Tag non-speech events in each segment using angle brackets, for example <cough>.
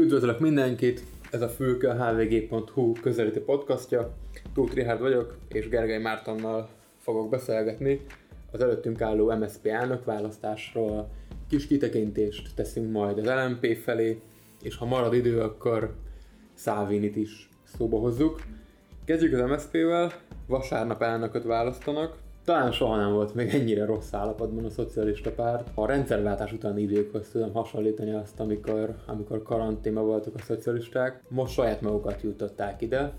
Üdvözlök mindenkit! Ez a Fülke a hvg.hu közelíti podcastja. Tóth Richard vagyok, és Gergely Mártonnal fogok beszélgetni az előttünk álló MSZP elnök választásról. Kis kitekintést teszünk majd az LMP felé, és ha marad idő, akkor Szávinit is szóba hozzuk. Kezdjük az MSZP-vel, vasárnap elnököt választanak, talán soha nem volt még ennyire rossz állapotban a szocialista párt. A rendszerváltás utáni időkhöz tudom hasonlítani azt, amikor, amikor karanténban voltak a szocialisták. Most saját magukat jutották ide.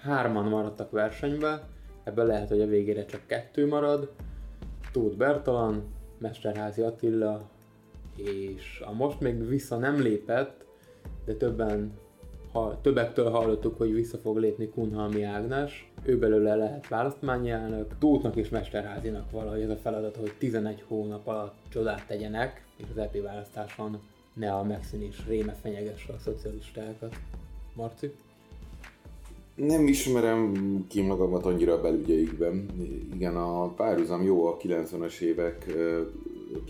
Hárman maradtak versenybe, ebből lehet, hogy a végére csak kettő marad. Tóth Bertalan, Mesterházi Attila, és a most még vissza nem lépett, de többen ha, többektől hallottuk, hogy vissza fog lépni Kunhalmi Ágnes, ő belőle lehet választmányi elnök, Tóthnak és Mesterházinak valahogy ez a feladat, hogy 11 hónap alatt csodát tegyenek, és az EP választáson ne a megszűnés réme fenyegesse a szocialistákat. Marci? Nem ismerem ki magamat annyira belügyeikben. Igen, a párhuzam jó a 90-es évek,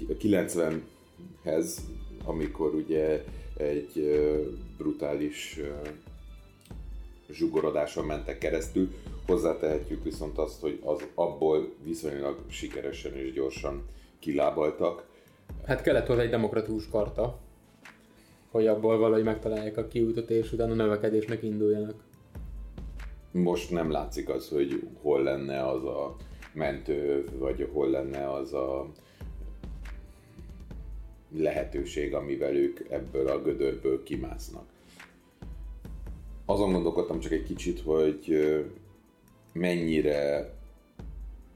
a 90-hez, amikor ugye egy brutális zsugorodáson mentek keresztül. Hozzátehetjük viszont azt, hogy az abból viszonylag sikeresen és gyorsan kilábaltak. Hát kellett hozzá egy demokratikus karta, hogy abból valahogy megtalálják a kiútot, és utána a növekedésnek induljanak. Most nem látszik az, hogy hol lenne az a mentő, vagy hol lenne az a lehetőség, amivel ők ebből a gödörből kimásznak. Azon gondolkodtam csak egy kicsit, hogy mennyire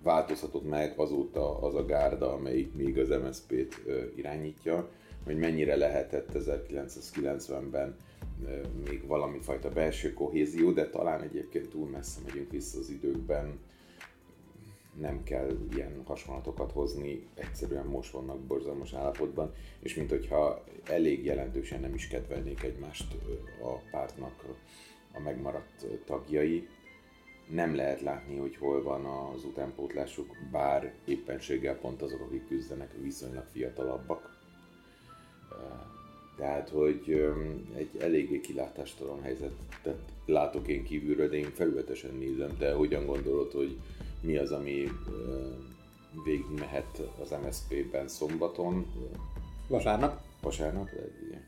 változhatott meg azóta az a gárda, amelyik még az MSZP-t irányítja, hogy mennyire lehetett 1990-ben még valami fajta belső kohézió, de talán egyébként túl messze megyünk vissza az időkben, nem kell ilyen hasonlatokat hozni, egyszerűen most vannak borzalmas állapotban, és mint hogyha elég jelentősen nem is kedvelnék egymást a pártnak a megmaradt tagjai. Nem lehet látni, hogy hol van az utánpótlásuk, bár éppenséggel pont azok, akik küzdenek, viszonylag fiatalabbak. Tehát, hogy egy eléggé kilátástalan helyzetet látok én kívülről, de én felületesen nézem. Te hogyan gondolod, hogy mi az, ami végigmehet az MSZP-ben szombaton. Vasárnap. Vasárnap,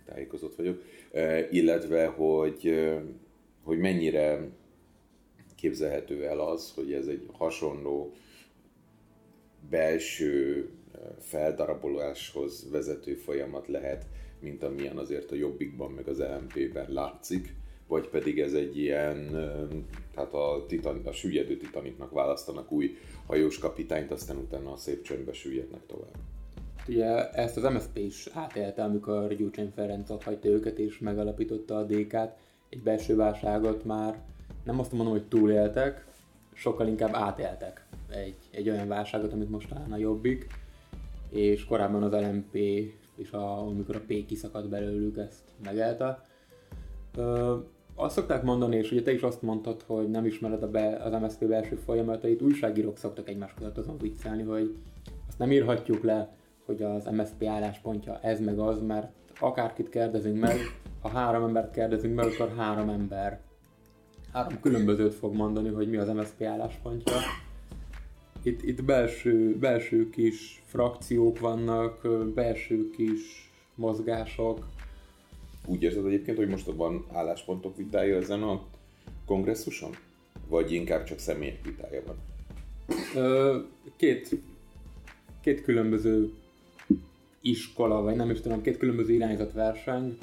tájékozott vagyok. Illetve, hogy, hogy mennyire képzelhető el az, hogy ez egy hasonló belső feldaraboláshoz vezető folyamat lehet, mint amilyen azért a Jobbikban meg az LMP-ben látszik vagy pedig ez egy ilyen, tehát a, titan, a süllyedő titaniknak választanak új hajós kapitányt, aztán utána a szép csöndbe süllyednek tovább. Ugye ezt az MSZP is átélte, amikor Gyurcsány Ferenc hagyta őket és megalapította a DK-t, egy belső válságot már nem azt mondom, hogy túléltek, sokkal inkább átéltek egy, egy olyan válságot, amit most talán a jobbik, és korábban az LMP és a, amikor a P kiszakadt belőlük, ezt megelte. Azt szokták mondani, és ugye te is azt mondtad, hogy nem ismered a be, az MSZP belső folyamatait, újságírók szoktak egymás között azon viccelni, hogy azt nem írhatjuk le, hogy az MSZP álláspontja ez meg az, mert akárkit kérdezünk meg, ha három embert kérdezünk meg, akkor három ember három különbözőt fog mondani, hogy mi az MSZP álláspontja. Itt, itt belső, belső kis frakciók vannak, belső kis mozgások, úgy érzed egyébként, hogy most van álláspontok vitája ezen a kongresszuson? Vagy inkább csak személyek vitája van? Két, két különböző iskola, vagy nem is tudom, két különböző irányzat verseny.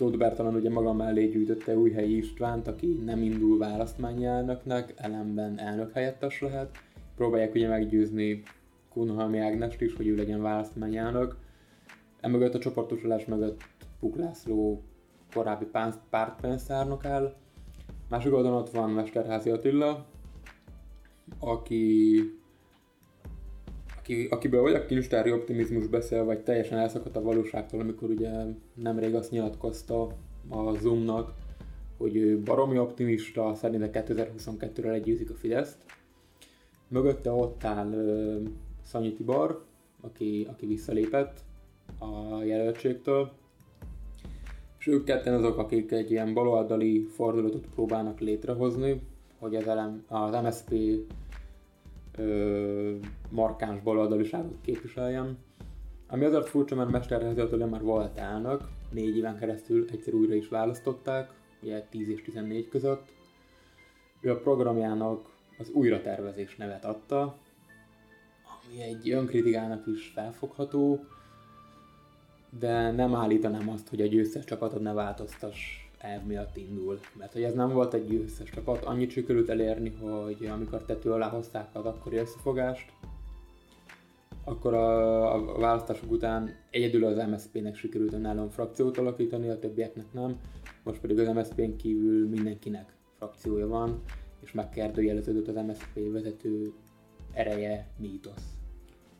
Tóth Bertalan ugye maga mellé gyűjtötte Újhelyi Istvánt, aki nem indul választmányi elnöknek, ellenben elnök helyettes lehet. Próbálják ugye meggyőzni Kunhalmi Ágnest is, hogy ő legyen választmányi elnök Emögött a csoportosulás mögött Puk László korábbi pártpénztárnok áll. Másik oldalon ott van Mesterházi Attila, aki, aki akiből vagy a kincstári optimizmus beszél, vagy teljesen elszakadt a valóságtól, amikor ugye nemrég azt nyilatkozta a Zoomnak, hogy ő baromi optimista, szerinte 2022-re legyőzik a Fideszt. Mögötte ott áll uh, Szanyi Tibor, aki, aki visszalépett, a jelöltségtől. és ők ketten azok, akik egy ilyen baloldali fordulatot próbálnak létrehozni, hogy az, elem, az MSP ö, markáns baloldaliságot képviseljen. Ami azért furcsa, mert Mesterházi már volt elnök, négy éven keresztül egyszer újra is választották, ugye 10 és 14 között. Ő a programjának az újratervezés nevet adta, ami egy önkritikának is felfogható, de nem állítanám azt, hogy a győztes csapatod ne változtass elv miatt indul. Mert hogy ez nem volt egy győztes csapat, annyit sikerült elérni, hogy amikor tető alá hozták az akkori összefogást, akkor a, a választások után egyedül az MSZP-nek sikerült önállóan frakciót alakítani, a többieknek nem. Most pedig az MSZP-n kívül mindenkinek frakciója van, és megkérdőjeleződött az MSZP vezető ereje, mítosz.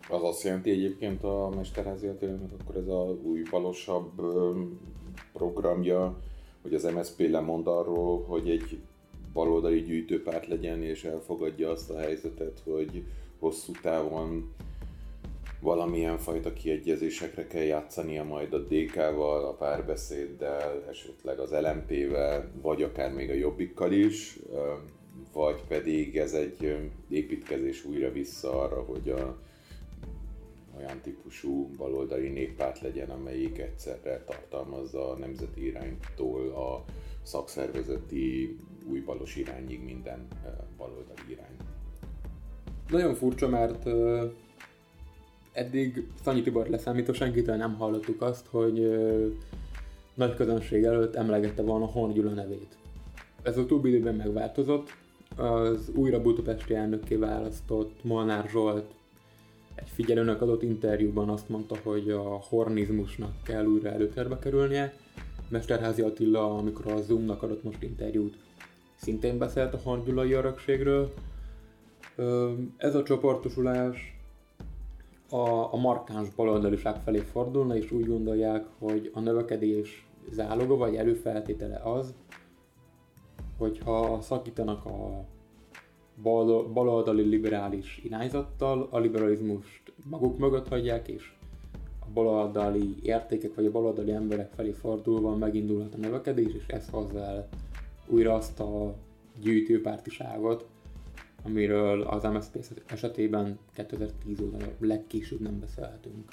Az azt jelenti egyébként a Mesterházi Attilának, akkor ez a új balosabb programja, hogy az MSZP lemond arról, hogy egy baloldali gyűjtőpárt legyen, és elfogadja azt a helyzetet, hogy hosszú távon valamilyen fajta kiegyezésekre kell játszania majd a DK-val, a párbeszéddel, esetleg az LMP-vel, vagy akár még a Jobbikkal is, vagy pedig ez egy építkezés újra vissza arra, hogy a olyan típusú baloldali néppárt legyen, amelyik egyszerre tartalmazza a nemzeti iránytól a szakszervezeti új balos irányig minden baloldali irány. Nagyon furcsa, mert eddig Szanyi Tibor leszámítva senkitől nem hallottuk azt, hogy nagy közönség előtt emlegette volna Horn Gyula nevét. Ez utóbbi időben megváltozott, az újra budapesti elnökké választott Molnár Zsolt egy figyelőnek adott interjúban azt mondta, hogy a hornizmusnak kell újra előtérbe kerülnie. Mesterházi Attila, amikor a Zoomnak adott most interjút, szintén beszélt a horngyulai örökségről. Ez a csoportosulás a, a markáns baloldaliság felé fordulna, és úgy gondolják, hogy a növekedés záloga vagy előfeltétele az, hogyha szakítanak a bal, baloldali liberális irányzattal, a liberalizmust maguk mögött hagyják, és a baloldali értékek vagy a baloldali emberek felé fordulva megindulhat a növekedés, és ez hozza újra azt a gyűjtőpártiságot, amiről az MSZP esetében 2010 óta legkésőbb nem beszélhetünk.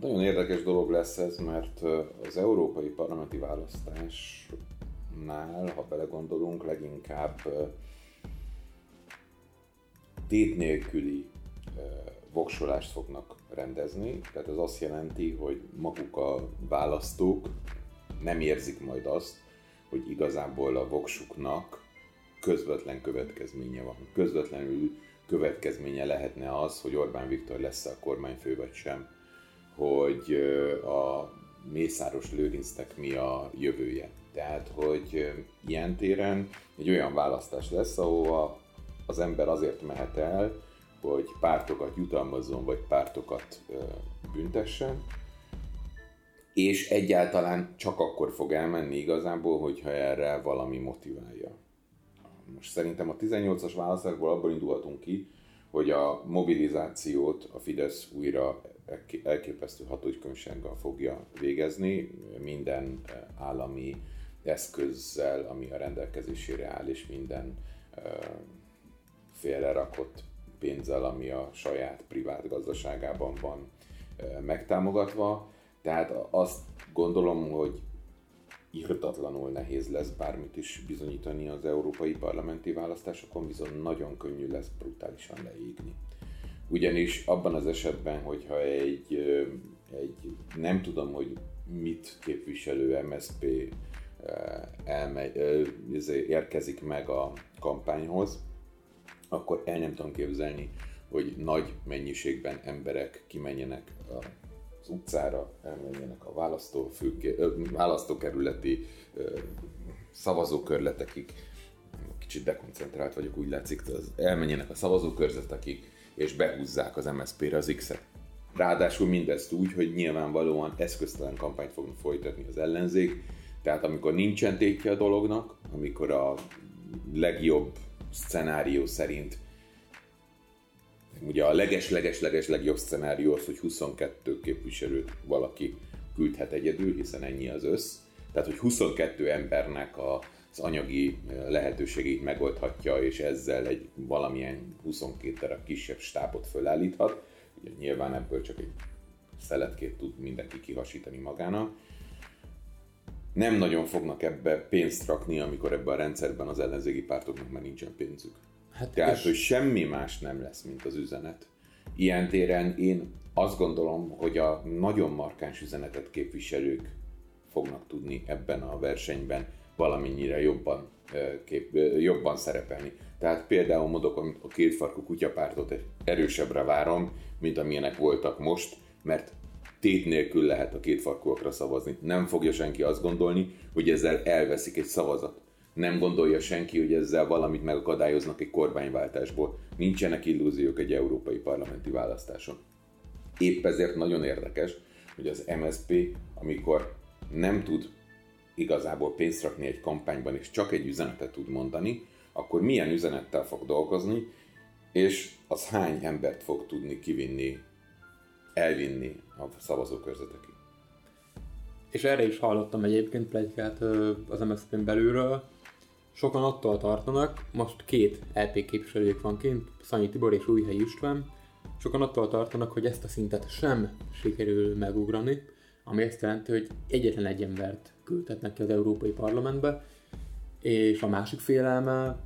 Nagyon érdekes dolog lesz ez, mert az európai parlamenti választásnál, ha belegondolunk, leginkább tét nélküli voksolást fognak rendezni, tehát ez azt jelenti, hogy maguk a választók nem érzik majd azt, hogy igazából a voksuknak közvetlen következménye van. Közvetlenül következménye lehetne az, hogy Orbán Viktor lesz a kormányfő vagy sem, hogy a Mészáros Lőrincnek mi a jövője. Tehát, hogy ilyen téren egy olyan választás lesz, ahova az ember azért mehet el, hogy pártokat jutalmazzon, vagy pártokat büntessen, és egyáltalán csak akkor fog elmenni igazából, hogyha erre valami motiválja. Most szerintem a 18-as választásból abból indulhatunk ki, hogy a mobilizációt a Fidesz újra elképesztő hatógykönyvsággal fogja végezni, minden állami eszközzel, ami a rendelkezésére áll, és minden félrerakott pénzzel, ami a saját privát gazdaságában van megtámogatva. Tehát azt gondolom, hogy írtatlanul nehéz lesz bármit is bizonyítani az európai parlamenti választásokon, viszont nagyon könnyű lesz brutálisan leégni. Ugyanis abban az esetben, hogyha egy, egy nem tudom, hogy mit képviselő MSP elmegy, érkezik meg a kampányhoz, akkor el nem tudom képzelni, hogy nagy mennyiségben emberek kimenjenek az utcára, elmenjenek a választófő, választókerületi szavazókörletekig, kicsit dekoncentrált vagyok, úgy látszik, az elmenjenek a szavazókörzetekig, és behúzzák az MSZP-re az X-et. Ráadásul mindezt úgy, hogy nyilvánvalóan eszköztelen kampányt fognak folytatni az ellenzék, tehát amikor nincsen tétje a dolognak, amikor a legjobb szenárió szerint ugye a leges-leges-leges legjobb szenárió az, hogy 22 képviselőt valaki küldhet egyedül, hiszen ennyi az össz. Tehát, hogy 22 embernek a, az anyagi lehetőségét megoldhatja, és ezzel egy valamilyen 22 darab kisebb stábot fölállíthat. Ugye nyilván ebből csak egy szeletkét tud mindenki kihasítani magának. Nem nagyon fognak ebbe pénzt rakni, amikor ebben a rendszerben az ellenzéki pártoknak már nincsen pénzük. Hát Tehát, és... hogy semmi más nem lesz, mint az üzenet. Ilyen téren én azt gondolom, hogy a nagyon markáns üzenetet képviselők fognak tudni ebben a versenyben valamennyire jobban, kép, jobban szerepelni. Tehát például mondok, a kétfarkú kutyapártot erősebbre várom, mint amilyenek voltak most, mert tét nélkül lehet a kétfarkúakra szavazni. Nem fogja senki azt gondolni, hogy ezzel elveszik egy szavazat. Nem gondolja senki, hogy ezzel valamit megakadályoznak egy kormányváltásból. Nincsenek illúziók egy európai parlamenti választáson. Épp ezért nagyon érdekes, hogy az MSP, amikor nem tud igazából pénzt rakni egy kampányban, és csak egy üzenetet tud mondani, akkor milyen üzenettel fog dolgozni, és az hány embert fog tudni kivinni, elvinni a szavazókörzetekig. És erre is hallottam egyébként plegykát az MSZP-n belülről. Sokan attól tartanak, most két LP e képviselőjük van kint, Szanyi Tibor és Újhely István, sokan attól tartanak, hogy ezt a szintet sem sikerül megugrani, ami azt jelenti, hogy egyetlen egy embert küldhetnek ki az Európai Parlamentbe, és a másik félelme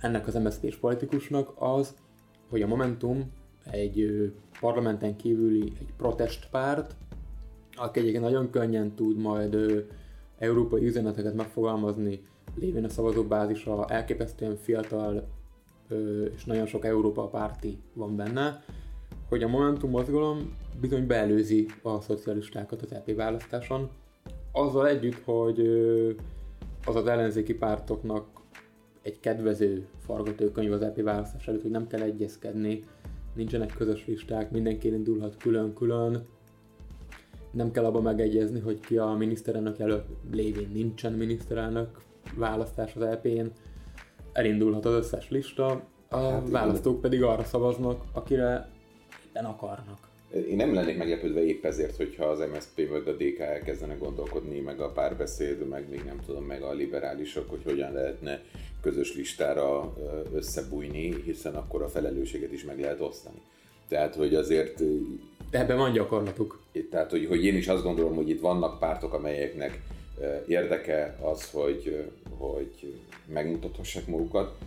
ennek az MSZP-s politikusnak az, hogy a Momentum egy parlamenten kívüli egy protestpárt, aki egyébként nagyon könnyen tud majd európai üzeneteket megfogalmazni, lévén a szavazóbázisa elképesztően fiatal és nagyon sok Európa párti van benne, hogy a Momentum mozgalom bizony beelőzi a szocialistákat az EP választáson, azzal együtt, hogy az az ellenzéki pártoknak egy kedvező forgatókönyv az EP választás előtt, hogy nem kell egyezkedni, nincsenek közös listák, mindenki indulhat külön-külön, nem kell abba megegyezni, hogy ki a miniszterelnök előtt lévén nincsen miniszterelnök választás az EP-n, elindulhat az összes lista, a hát választók pedig arra szavaznak, akire éppen akarnak. Én nem lennék meglepődve épp ezért, hogyha az MSZP vagy a DK elkezdene gondolkodni, meg a párbeszéd, meg még nem tudom, meg a liberálisok, hogy hogyan lehetne közös listára összebújni, hiszen akkor a felelősséget is meg lehet osztani. Tehát, hogy azért... De ebben van gyakorlatuk. Tehát, hogy, hogy én is azt gondolom, hogy itt vannak pártok, amelyeknek érdeke az, hogy, hogy megmutathassák magukat.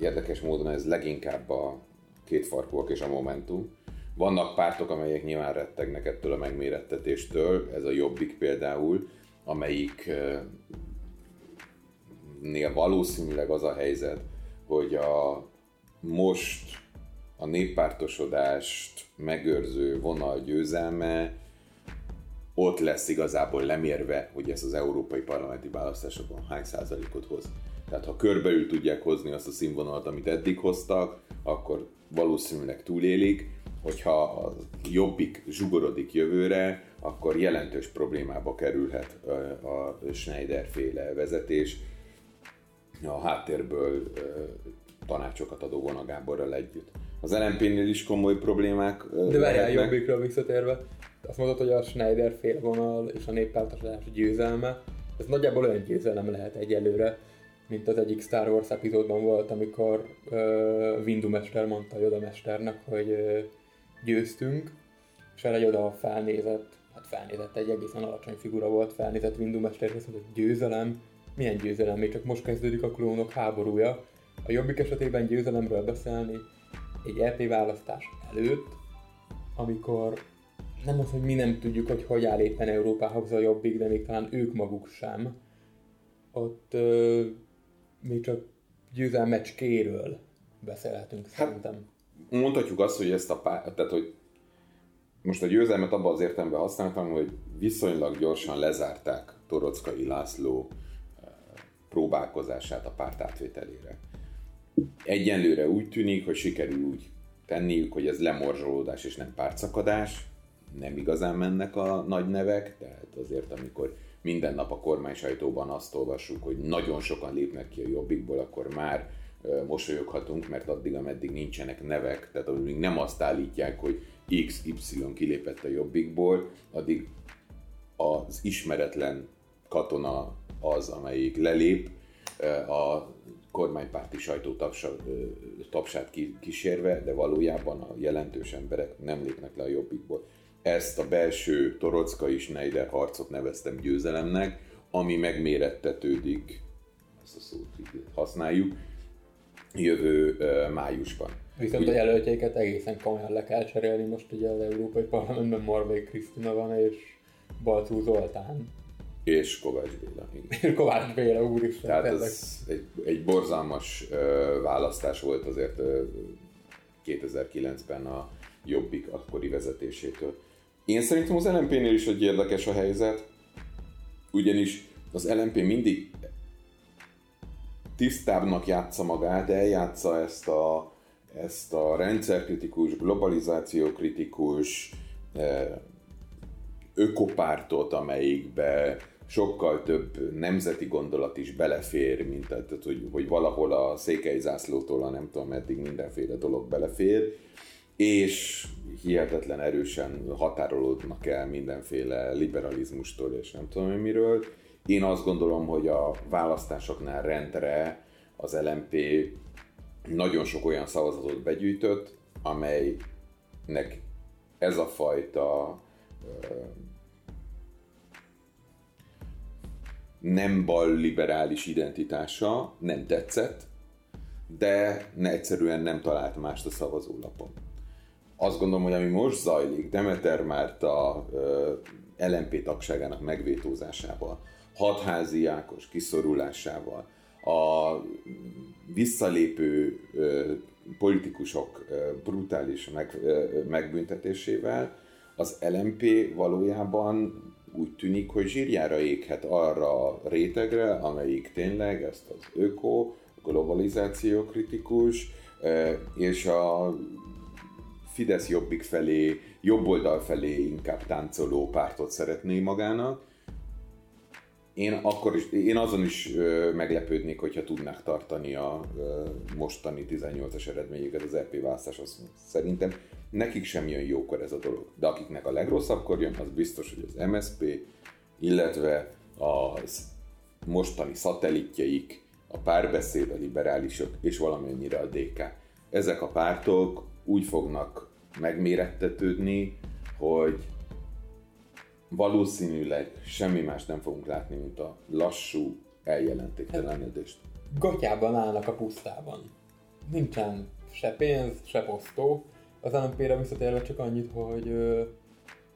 Érdekes módon ez leginkább a kétfarkúak és a Momentum, vannak pártok, amelyek nyilván rettegnek ettől a megmérettetéstől, ez a Jobbik például, amelyik nél valószínűleg az a helyzet, hogy a most a néppártosodást megőrző vonal győzelme ott lesz igazából lemérve, hogy ez az európai parlamenti választásokon hány százalékot hoz. Tehát ha körbeül tudják hozni azt a színvonalat, amit eddig hoztak, akkor valószínűleg túlélik, hogyha a jobbik zsugorodik jövőre, akkor jelentős problémába kerülhet a Schneider féle vezetés a háttérből tanácsokat adó Vona Gáborral együtt. Az LNP-nél is komoly problémák De várjál jobbikra visszatérve, azt mondod, hogy a Schneider félvonal és a néppártosodás győzelme, ez nagyjából olyan győzelem lehet egyelőre, mint az egyik Star Wars epizódban volt, amikor uh, Windu mester mondta Yoda mesternek, hogy uh, győztünk, és erre oda felnézett, hát felnézett, egy egészen alacsony figura volt, felnézett Windu Mester, és mondta, hogy győzelem, milyen győzelem, még csak most kezdődik a klónok háborúja. A jobbik esetében győzelemről beszélni egy EP választás előtt, amikor nem az, hogy mi nem tudjuk, hogy hogy áll éppen Európához a jobbik, de még talán ők maguk sem. Ott ö, még csak győzelmecskéről beszélhetünk hát, szerintem mondhatjuk azt, hogy ezt a pár, tehát hogy most a győzelmet abban az értelemben használtam, hogy viszonylag gyorsan lezárták Torockai László próbálkozását a párt átvételére. Egyenlőre úgy tűnik, hogy sikerül úgy tenniük, hogy ez lemorzsolódás és nem pártszakadás, nem igazán mennek a nagy nevek, tehát azért amikor minden nap a kormány sajtóban azt olvassuk, hogy nagyon sokan lépnek ki a jobbikból, akkor már mosolyoghatunk, mert addig, ameddig nincsenek nevek, tehát amíg nem azt állítják, hogy XY kilépett a jobbikból, addig az ismeretlen katona az, amelyik lelép, a kormánypárti sajtó tapsát kísérve, de valójában a jelentős emberek nem lépnek le a jobbikból. Ezt a belső Torocka Schneider harcot neveztem győzelemnek, ami megmérettetődik, ezt a szót használjuk, jövő májusban. Viszont a jelöltjeiket egészen komolyan le kell cserélni, most ugye az Európai Parlamentben Marvai Krisztina van, és Balcú Zoltán. És Kovács Béla. Igen. <laughs> Kovács Béla, úristen. Tehát ez egy, egy borzalmas uh, választás volt azért uh, 2009-ben a Jobbik akkori vezetésétől. Én szerintem az LMP-nél is egy érdekes a helyzet, ugyanis az LMP mindig tisztábbnak játsza magát, eljátsza ezt a, ezt a rendszerkritikus, globalizációkritikus ökopártot, amelyikbe sokkal több nemzeti gondolat is belefér, mint tehát, hogy, hogy valahol a székely zászlótól a nem tudom meddig mindenféle dolog belefér, és hihetetlen erősen határolódnak el mindenféle liberalizmustól és nem tudom miről. Én azt gondolom, hogy a választásoknál rendre az LMP nagyon sok olyan szavazatot begyűjtött, amelynek ez a fajta nem bal liberális identitása nem tetszett, de ne egyszerűen nem talált mást a szavazólapon. Azt gondolom, hogy ami most zajlik Demeter Márta LMP tagságának megvétózásával, hatházi Ákos kiszorulásával, a visszalépő politikusok brutális meg, megbüntetésével az LMP valójában úgy tűnik, hogy zsírjára éghet arra a rétegre, amelyik tényleg ezt az öko, globalizáció kritikus, és a Fidesz jobbik felé, jobb oldal felé inkább táncoló pártot szeretné magának. Én, akkor is, én azon is meglepődnék, hogyha tudnák tartani a mostani 18-as eredményüket az EP választáshoz. Szerintem nekik sem jön jókor ez a dolog. De akiknek a legrosszabbkor jön, az biztos, hogy az MSP, illetve az mostani szatellitjeik, a párbeszéd, a liberálisok és valamennyire a DK. Ezek a pártok úgy fognak megmérettetődni, hogy valószínűleg semmi más nem fogunk látni, mint a lassú eljelentéktelenedést. Gatyában állnak a pusztában. Nincsen se pénz, se posztó. Az LMP-re visszatérve csak annyit, hogy ö,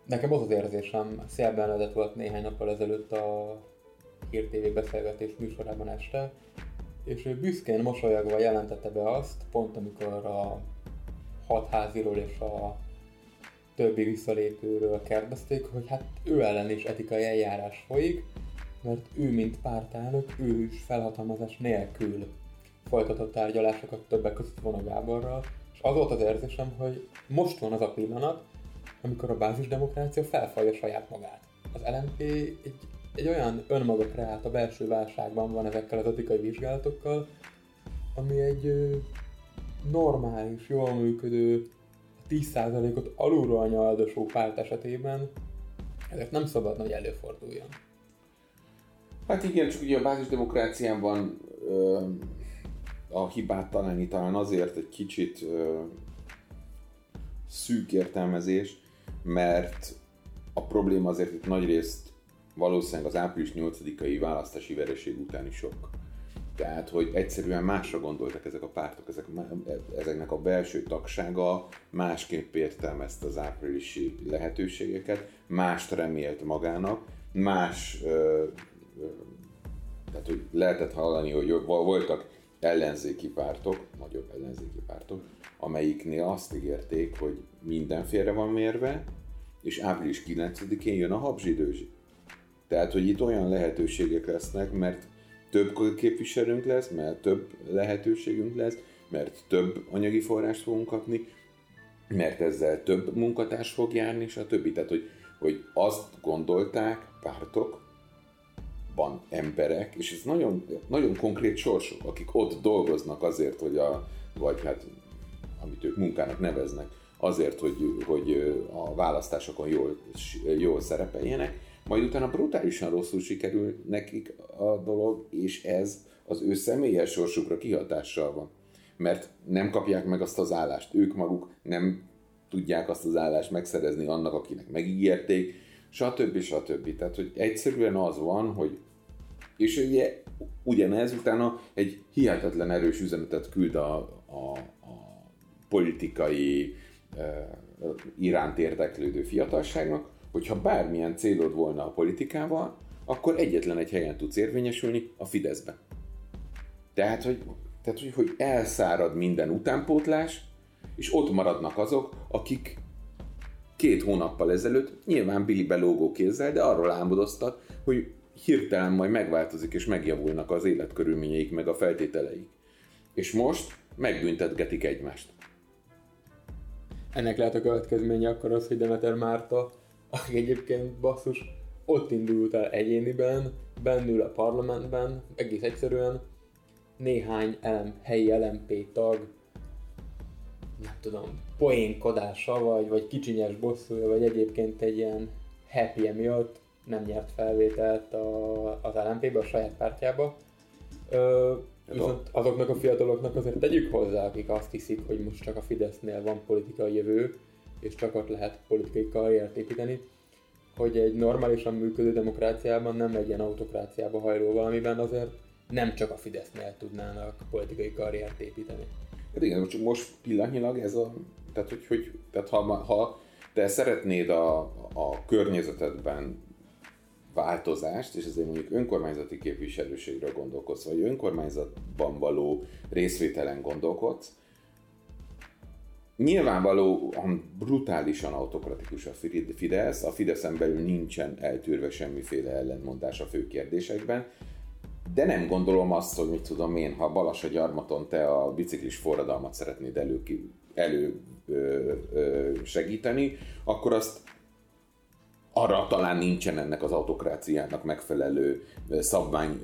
nekem az az érzésem, Szél Benedett volt néhány nappal ezelőtt a Hír TV beszélgetés műsorában este, és ő büszkén mosolyogva jelentette be azt, pont amikor a hatháziról és a többi visszalépőről kérdezték, hogy hát ő ellen is etikai eljárás folyik, mert ő, mint pártelnök, ő is felhatalmazás nélkül folytatott tárgyalásokat többek között a Gáborral, az volt az érzésem, hogy most van az a pillanat, amikor a bázisdemokrácia felfalja saját magát. Az LNP egy, egy olyan önmaga kreált a belső válságban van ezekkel az etikai vizsgálatokkal, ami egy normális, jól működő, 10%-ot alulról nyaldosó párt esetében ezek nem szabadna, hogy előforduljon. Hát igen, csak ugye a bázis demokráciában ö, a hibát találni talán azért egy kicsit ö, szűk értelmezés, mert a probléma azért itt nagyrészt valószínűleg az április 8-ai választási vereség utáni sok. Tehát, hogy egyszerűen másra gondoltak ezek a pártok, ezek, ezeknek a belső tagsága másképp értelmezte az áprilisi lehetőségeket, mást remélt magának, más, ö, ö, tehát hogy lehetett hallani, hogy voltak ellenzéki pártok, nagyobb ellenzéki pártok, amelyiknél azt ígérték, hogy mindenféle van mérve, és április 9-én jön a habzsidőzsi. Tehát, hogy itt olyan lehetőségek lesznek, mert több képviselőnk lesz, mert több lehetőségünk lesz, mert több anyagi forrást fogunk kapni, mert ezzel több munkatárs fog járni, és a többi. Tehát, hogy, hogy azt gondolták pártok, van emberek, és ez nagyon, nagyon konkrét sorsok, akik ott dolgoznak azért, hogy a, vagy hát amit ők munkának neveznek, azért, hogy, hogy a választásokon jól, jól szerepeljenek, majd utána brutálisan rosszul sikerül nekik a dolog, és ez az ő személyes sorsukra kihatással van. Mert nem kapják meg azt az állást, ők maguk nem tudják azt az állást megszerezni annak, akinek megígérték, stb. stb. Tehát, hogy egyszerűen az van, hogy és ugye ugyanez utána egy hihetetlen erős üzenetet küld a, a, a politikai e, iránt érdeklődő fiatalságnak, hogyha bármilyen célod volna a politikával, akkor egyetlen egy helyen tudsz érvényesülni, a Fideszben. Tehát, hogy, tehát, hogy, hogy elszárad minden utánpótlás, és ott maradnak azok, akik két hónappal ezelőtt nyilván Billy belógó kézzel, de arról álmodoztak, hogy hirtelen majd megváltozik és megjavulnak az életkörülményeik meg a feltételeik. És most megbüntetgetik egymást. Ennek lehet a következménye akkor az, hogy Demeter Márta, aki egyébként basszus, ott indult el egyéniben, bennül a parlamentben, egész egyszerűen néhány LM, helyi LMP tag nem tudom, poénkodása, vagy, vagy kicsinyes bosszúja, vagy egyébként egy ilyen happy miatt nem nyert felvételt a, az LMP-be, a saját pártjába. Ö, viszont azoknak a fiataloknak azért tegyük hozzá, akik azt hiszik, hogy most csak a Fidesznél van politikai jövő, és csak ott lehet politikai karriert építeni, hogy egy normálisan működő demokráciában, nem egy ilyen autokráciába hajló valamiben azért nem csak a Fidesznél tudnának politikai karriert építeni. Hát igen, most, most pillanatnyilag ez a... Tehát, hogy, hogy tehát ha, ha te szeretnéd a, a környezetedben változást, és ezért mondjuk önkormányzati képviselőségről gondolkodsz, vagy önkormányzatban való részvételen gondolkodsz, nyilvánvalóan brutálisan autokratikus a Fidesz, a Fideszen belül nincsen eltűrve semmiféle ellentmondás a fő kérdésekben, de nem gondolom azt, hogy mit tudom én, ha Balassa gyarmaton te a biciklis forradalmat szeretnéd elő, elő ö, ö, segíteni, akkor azt arra talán nincsen ennek az autokráciának megfelelő szabvány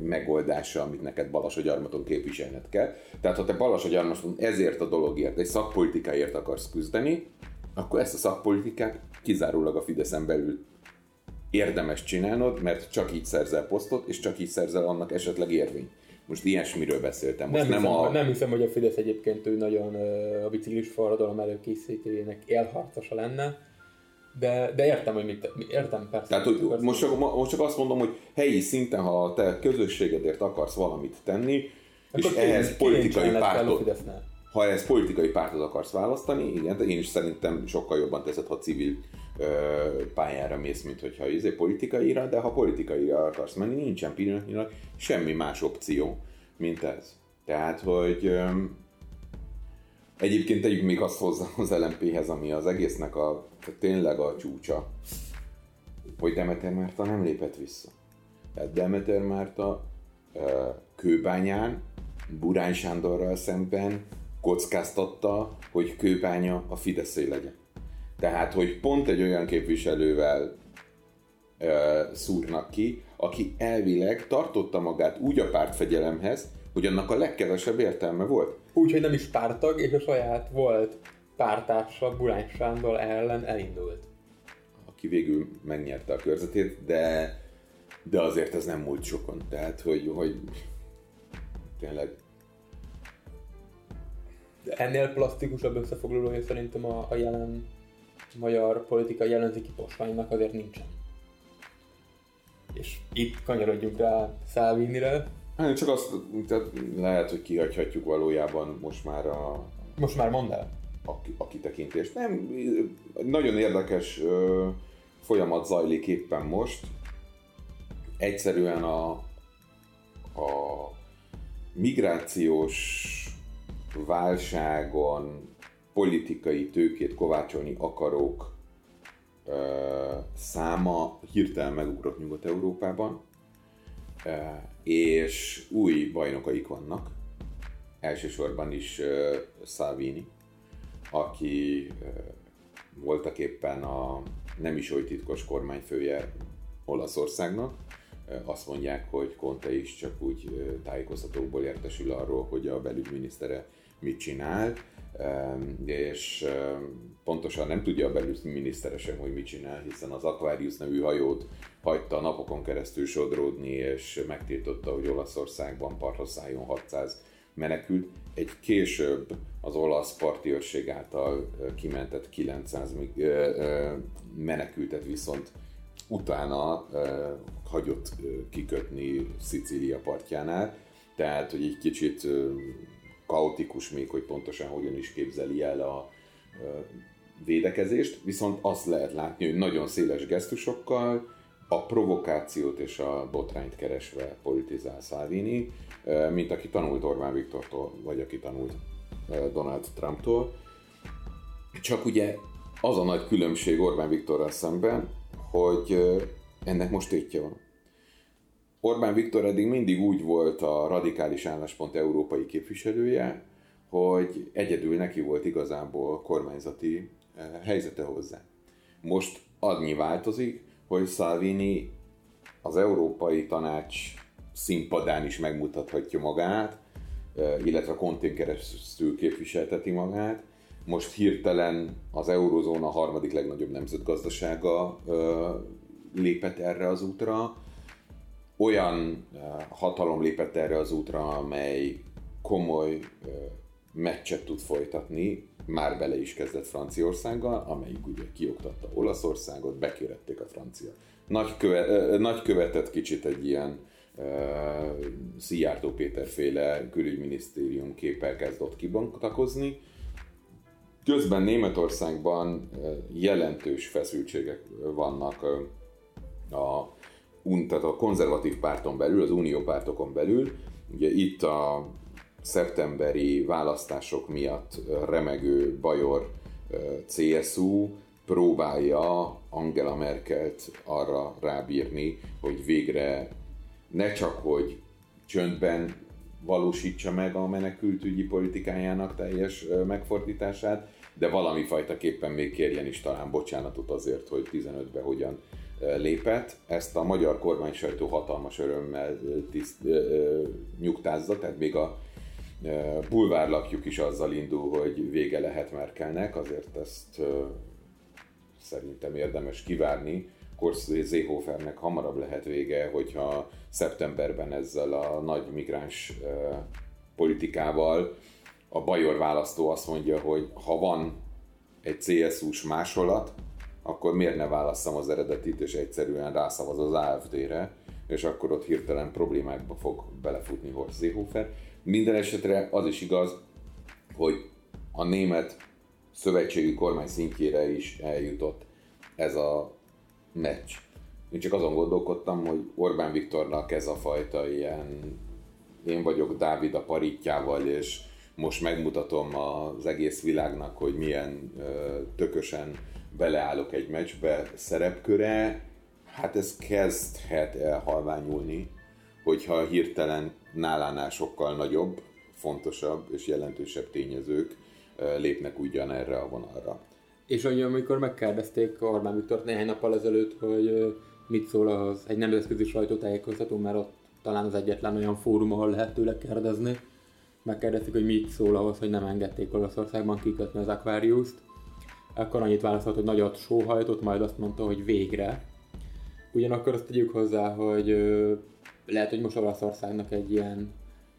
megoldása, amit neked Balassa gyarmaton képviselned kell. Tehát ha te Balassa gyarmaton ezért a dologért, egy szakpolitikáért akarsz küzdeni, akkor ezt a szakpolitikát kizárólag a Fideszen belül érdemes csinálnod, mert csak így szerzel posztot, és csak így szerzel annak esetleg érvényt. Most ilyesmiről beszéltem. Most nem, nem, hiszem, a... nem hiszem, hogy a Fidesz egyébként ő nagyon a biciklis forradalom előkészítőjének élharcosa lenne, de, de értem, hogy mit, értem persze. Tehát, hogy most, csak, most csak azt mondom, hogy helyi szinten, ha te közösségedért akarsz valamit tenni, Akkor és ehhez politikai pártot, ha ehhez politikai pártot akarsz választani, igen, de én is szerintem sokkal jobban teszed, ha civil ö, pályára mész, mint hogyha izé politikaira, de ha politikaira akarsz menni, nincsen pillanatnyilag semmi más opció, mint ez. Tehát, hogy ö, egyébként tegyük még azt hozzá az LMP-hez, ami az egésznek a, tényleg a csúcsa, hogy Demeter Márta nem lépett vissza. Tehát Demeter Márta kőbányán, Burány Sándorral szemben kockáztatta, hogy kőbánya a Fideszé legyen. Tehát, hogy pont egy olyan képviselővel szúrnak ki, aki elvileg tartotta magát úgy a pártfegyelemhez, hogy annak a legkevesebb értelme volt. Úgyhogy nem is pártag, és a saját volt pártársa Bulány Sándor ellen elindult. Aki végül megnyerte a körzetét, de, de azért ez nem múlt sokon. Tehát, hogy, hogy tényleg de ennél plastikusabb összefoglalója szerintem a, a jelen magyar politikai ellenzéki posványnak azért nincsen. És itt kanyarodjunk rá Szálvinire. Hát csak azt, tehát lehet, hogy kihagyhatjuk valójában most már a... Most már mondd el. A, a kitekintést. Nem, nagyon érdekes ö, folyamat zajlik éppen most. Egyszerűen a, a migrációs válságon politikai tőkét kovácsolni akarók ö, száma hirtelen megugrott Nyugat-Európában, ö, és új bajnokaik vannak, elsősorban is ö, Salvini, aki voltak éppen a nem is oly titkos kormányfője Olaszországnak, azt mondják, hogy Conte is csak úgy tájékoztatókból értesül arról, hogy a belügyminisztere mit csinál, és pontosan nem tudja a belügyminisztere sem, hogy mit csinál, hiszen az Aquarius nevű hajót hagyta napokon keresztül sodródni, és megtiltotta, hogy Olaszországban partra szálljon 600 menekült. Egy később az olasz parti őrség által kimentett 900 menekültet viszont utána hagyott kikötni Szicília partjánál. Tehát, hogy egy kicsit kaotikus még, hogy pontosan hogyan is képzeli el a védekezést, viszont azt lehet látni, hogy nagyon széles gesztusokkal, a provokációt és a botrányt keresve politizál Salvini, mint aki tanult Orbán Viktortól, vagy aki tanult Donald Trumptól. Csak ugye az a nagy különbség Orbán Viktorral szemben, hogy ennek most tétje van. Orbán Viktor eddig mindig úgy volt a radikális álláspont európai képviselője, hogy egyedül neki volt igazából kormányzati helyzete hozzá. Most annyi változik, hogy Salvini az Európai Tanács színpadán is megmutathatja magát, illetve a kontén keresztül képviselteti magát. Most hirtelen az eurozóna harmadik legnagyobb nemzetgazdasága lépett erre az útra. Olyan hatalom lépett erre az útra, amely komoly meccset tud folytatni, már bele is kezdett Franciaországgal, amelyik ugye kioktatta Olaszországot, bekérették a francia nagykövet, nagykövetet kicsit egy ilyen uh, Szijjártó Péter féle külügyminisztérium képpel kezdett kibontakozni. Közben Németországban jelentős feszültségek vannak a, tehát a konzervatív párton belül, az unió pártokon belül. Ugye itt a szeptemberi választások miatt remegő Bajor CSU próbálja Angela Merkelt arra rábírni, hogy végre ne csak, hogy csöndben valósítsa meg a menekültügyi politikájának teljes megfordítását, de valami fajtaképpen még kérjen is talán bocsánatot azért, hogy 15-ben hogyan lépett. Ezt a magyar kormány sajtó hatalmas örömmel tiszt, nyugtázza, tehát még a bulvárlapjuk is azzal indul, hogy vége lehet Merkelnek, azért ezt szerintem érdemes kivárni. Korsz Zéhofernek hamarabb lehet vége, hogyha szeptemberben ezzel a nagy migráns politikával a bajor választó azt mondja, hogy ha van egy CSU-s másolat, akkor miért ne válasszam az eredetit, és egyszerűen rászavaz az AFD-re, és akkor ott hirtelen problémákba fog belefutni Horst Seehofer. Minden esetre az is igaz, hogy a német szövetségi kormány szintjére is eljutott ez a meccs. Én csak azon gondolkodtam, hogy Orbán Viktornak ez a fajta ilyen én vagyok Dávid a paritjával, és most megmutatom az egész világnak, hogy milyen ö, tökösen beleállok egy meccsbe szerepköre, hát ez kezdhet elhalványulni, hogyha hirtelen nálánál sokkal nagyobb, fontosabb és jelentősebb tényezők lépnek ugyanerre a vonalra. És hogy amikor megkérdezték Orbán Viktor néhány nappal ezelőtt, hogy mit szól az egy nemzetközi sajtótájékoztató, mert ott talán az egyetlen olyan fórum, ahol lehet tőle kérdezni. Megkérdezték, hogy mit szól ahhoz, hogy nem engedték Olaszországban kikötni az Aquarius-t. Akkor annyit válaszolt, hogy nagyot sóhajtott, majd azt mondta, hogy végre. Ugyanakkor azt tegyük hozzá, hogy lehet, hogy most Olaszországnak egy ilyen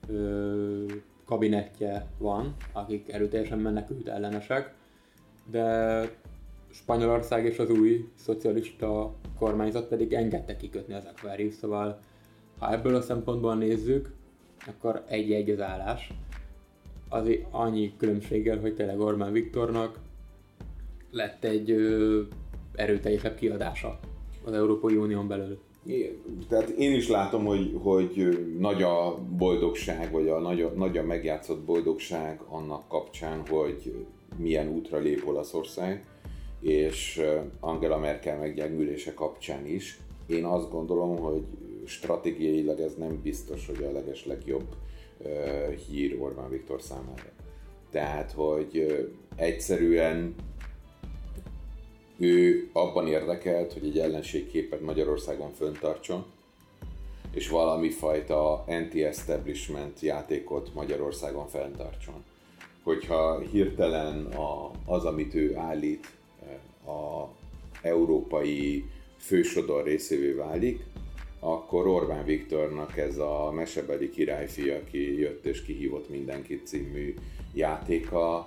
ö, kabinettje van, akik erőteljesen menekült ellenesek, de Spanyolország és az új szocialista kormányzat pedig engedte kikötni az Aquarius, szóval ha ebből a szempontból nézzük, akkor egy-egy az állás. Az annyi különbséggel, hogy tényleg Orbán Viktornak lett egy ö, erőteljesebb kiadása az Európai Unión belül. Igen, tehát én is látom, hogy, hogy nagy a boldogság, vagy a nagy, nagy a megjátszott boldogság annak kapcsán, hogy milyen útra lép Olaszország, és Angela Merkel meggyengülése kapcsán is. Én azt gondolom, hogy stratégiailag ez nem biztos, hogy a leges legjobb hír Orbán Viktor számára. Tehát, hogy egyszerűen ő abban érdekelt, hogy egy ellenségképet Magyarországon föntartson, és valami fajta anti-establishment játékot Magyarországon fenntartson. hogyha hirtelen a, az, amit ő állít, a európai fősodor részévé válik, akkor Orbán Viktornak ez a mesebeli királyfi, aki jött és kihívott mindenkit című játéka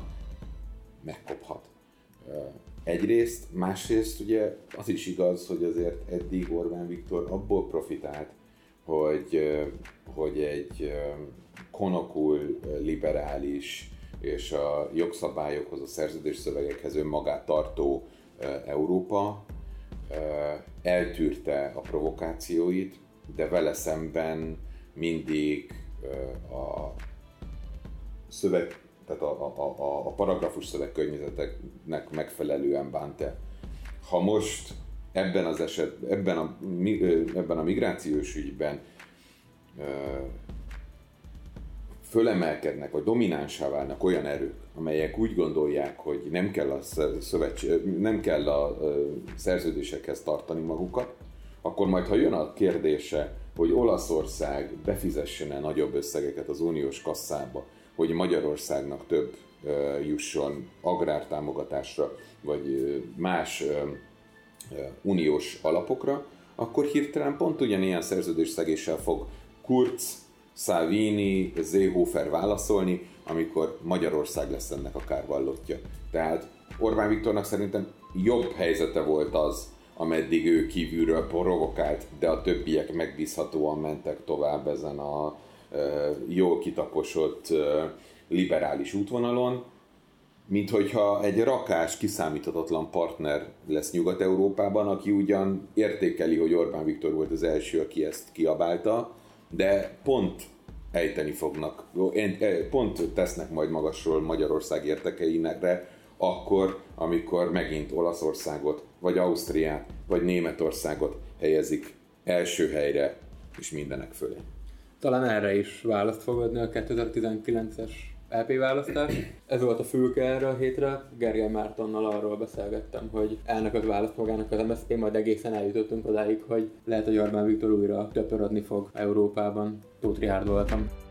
megkophat. Egyrészt, másrészt ugye az is igaz, hogy azért eddig Orbán Viktor abból profitált, hogy, hogy egy konokul, liberális és a jogszabályokhoz, a szerződés szövegekhez önmagát tartó Európa eltűrte a provokációit, de vele szemben mindig a szöveg, tehát a, a, a, a paragrafus szövegkörnyezeteknek megfelelően bánt -e. Ha most ebben az eset, ebben a, ebben a migrációs ügyben fölemelkednek, vagy dominánsá válnak olyan erők, amelyek úgy gondolják, hogy nem kell a, szövetség, nem kell a szerződésekhez tartani magukat, akkor majd, ha jön a kérdése, hogy Olaszország befizessen-e nagyobb összegeket az uniós kasszába, hogy Magyarországnak több jusson agrártámogatásra, vagy más uniós alapokra, akkor hirtelen pont ugyanilyen szerződésszegéssel fog Kurz Salvini, Seehofer válaszolni, amikor Magyarország lesz ennek a kárvallottja. Tehát Orbán Viktornak szerintem jobb helyzete volt az, ameddig ő kívülről provokált, de a többiek megbízhatóan mentek tovább ezen a jól kitaposott liberális útvonalon, mint hogyha egy rakás, kiszámíthatatlan partner lesz Nyugat-Európában, aki ugyan értékeli, hogy Orbán Viktor volt az első, aki ezt kiabálta, de pont ejteni fognak, pont tesznek majd magasról Magyarország értekeinekre, akkor, amikor megint Olaszországot, vagy Ausztriát, vagy Németországot helyezik első helyre, és mindenek fölé. Talán erre is választ fog adni a 2019-es LP választás. Ez volt a fülke erre a hétre. Gergely Mártonnal arról beszélgettem, hogy elnököt választ magának az MSZP, majd egészen eljutottunk odáig, hogy lehet, hogy Orbán Viktor újra töpörödni fog Európában. Tóth Rihárd voltam.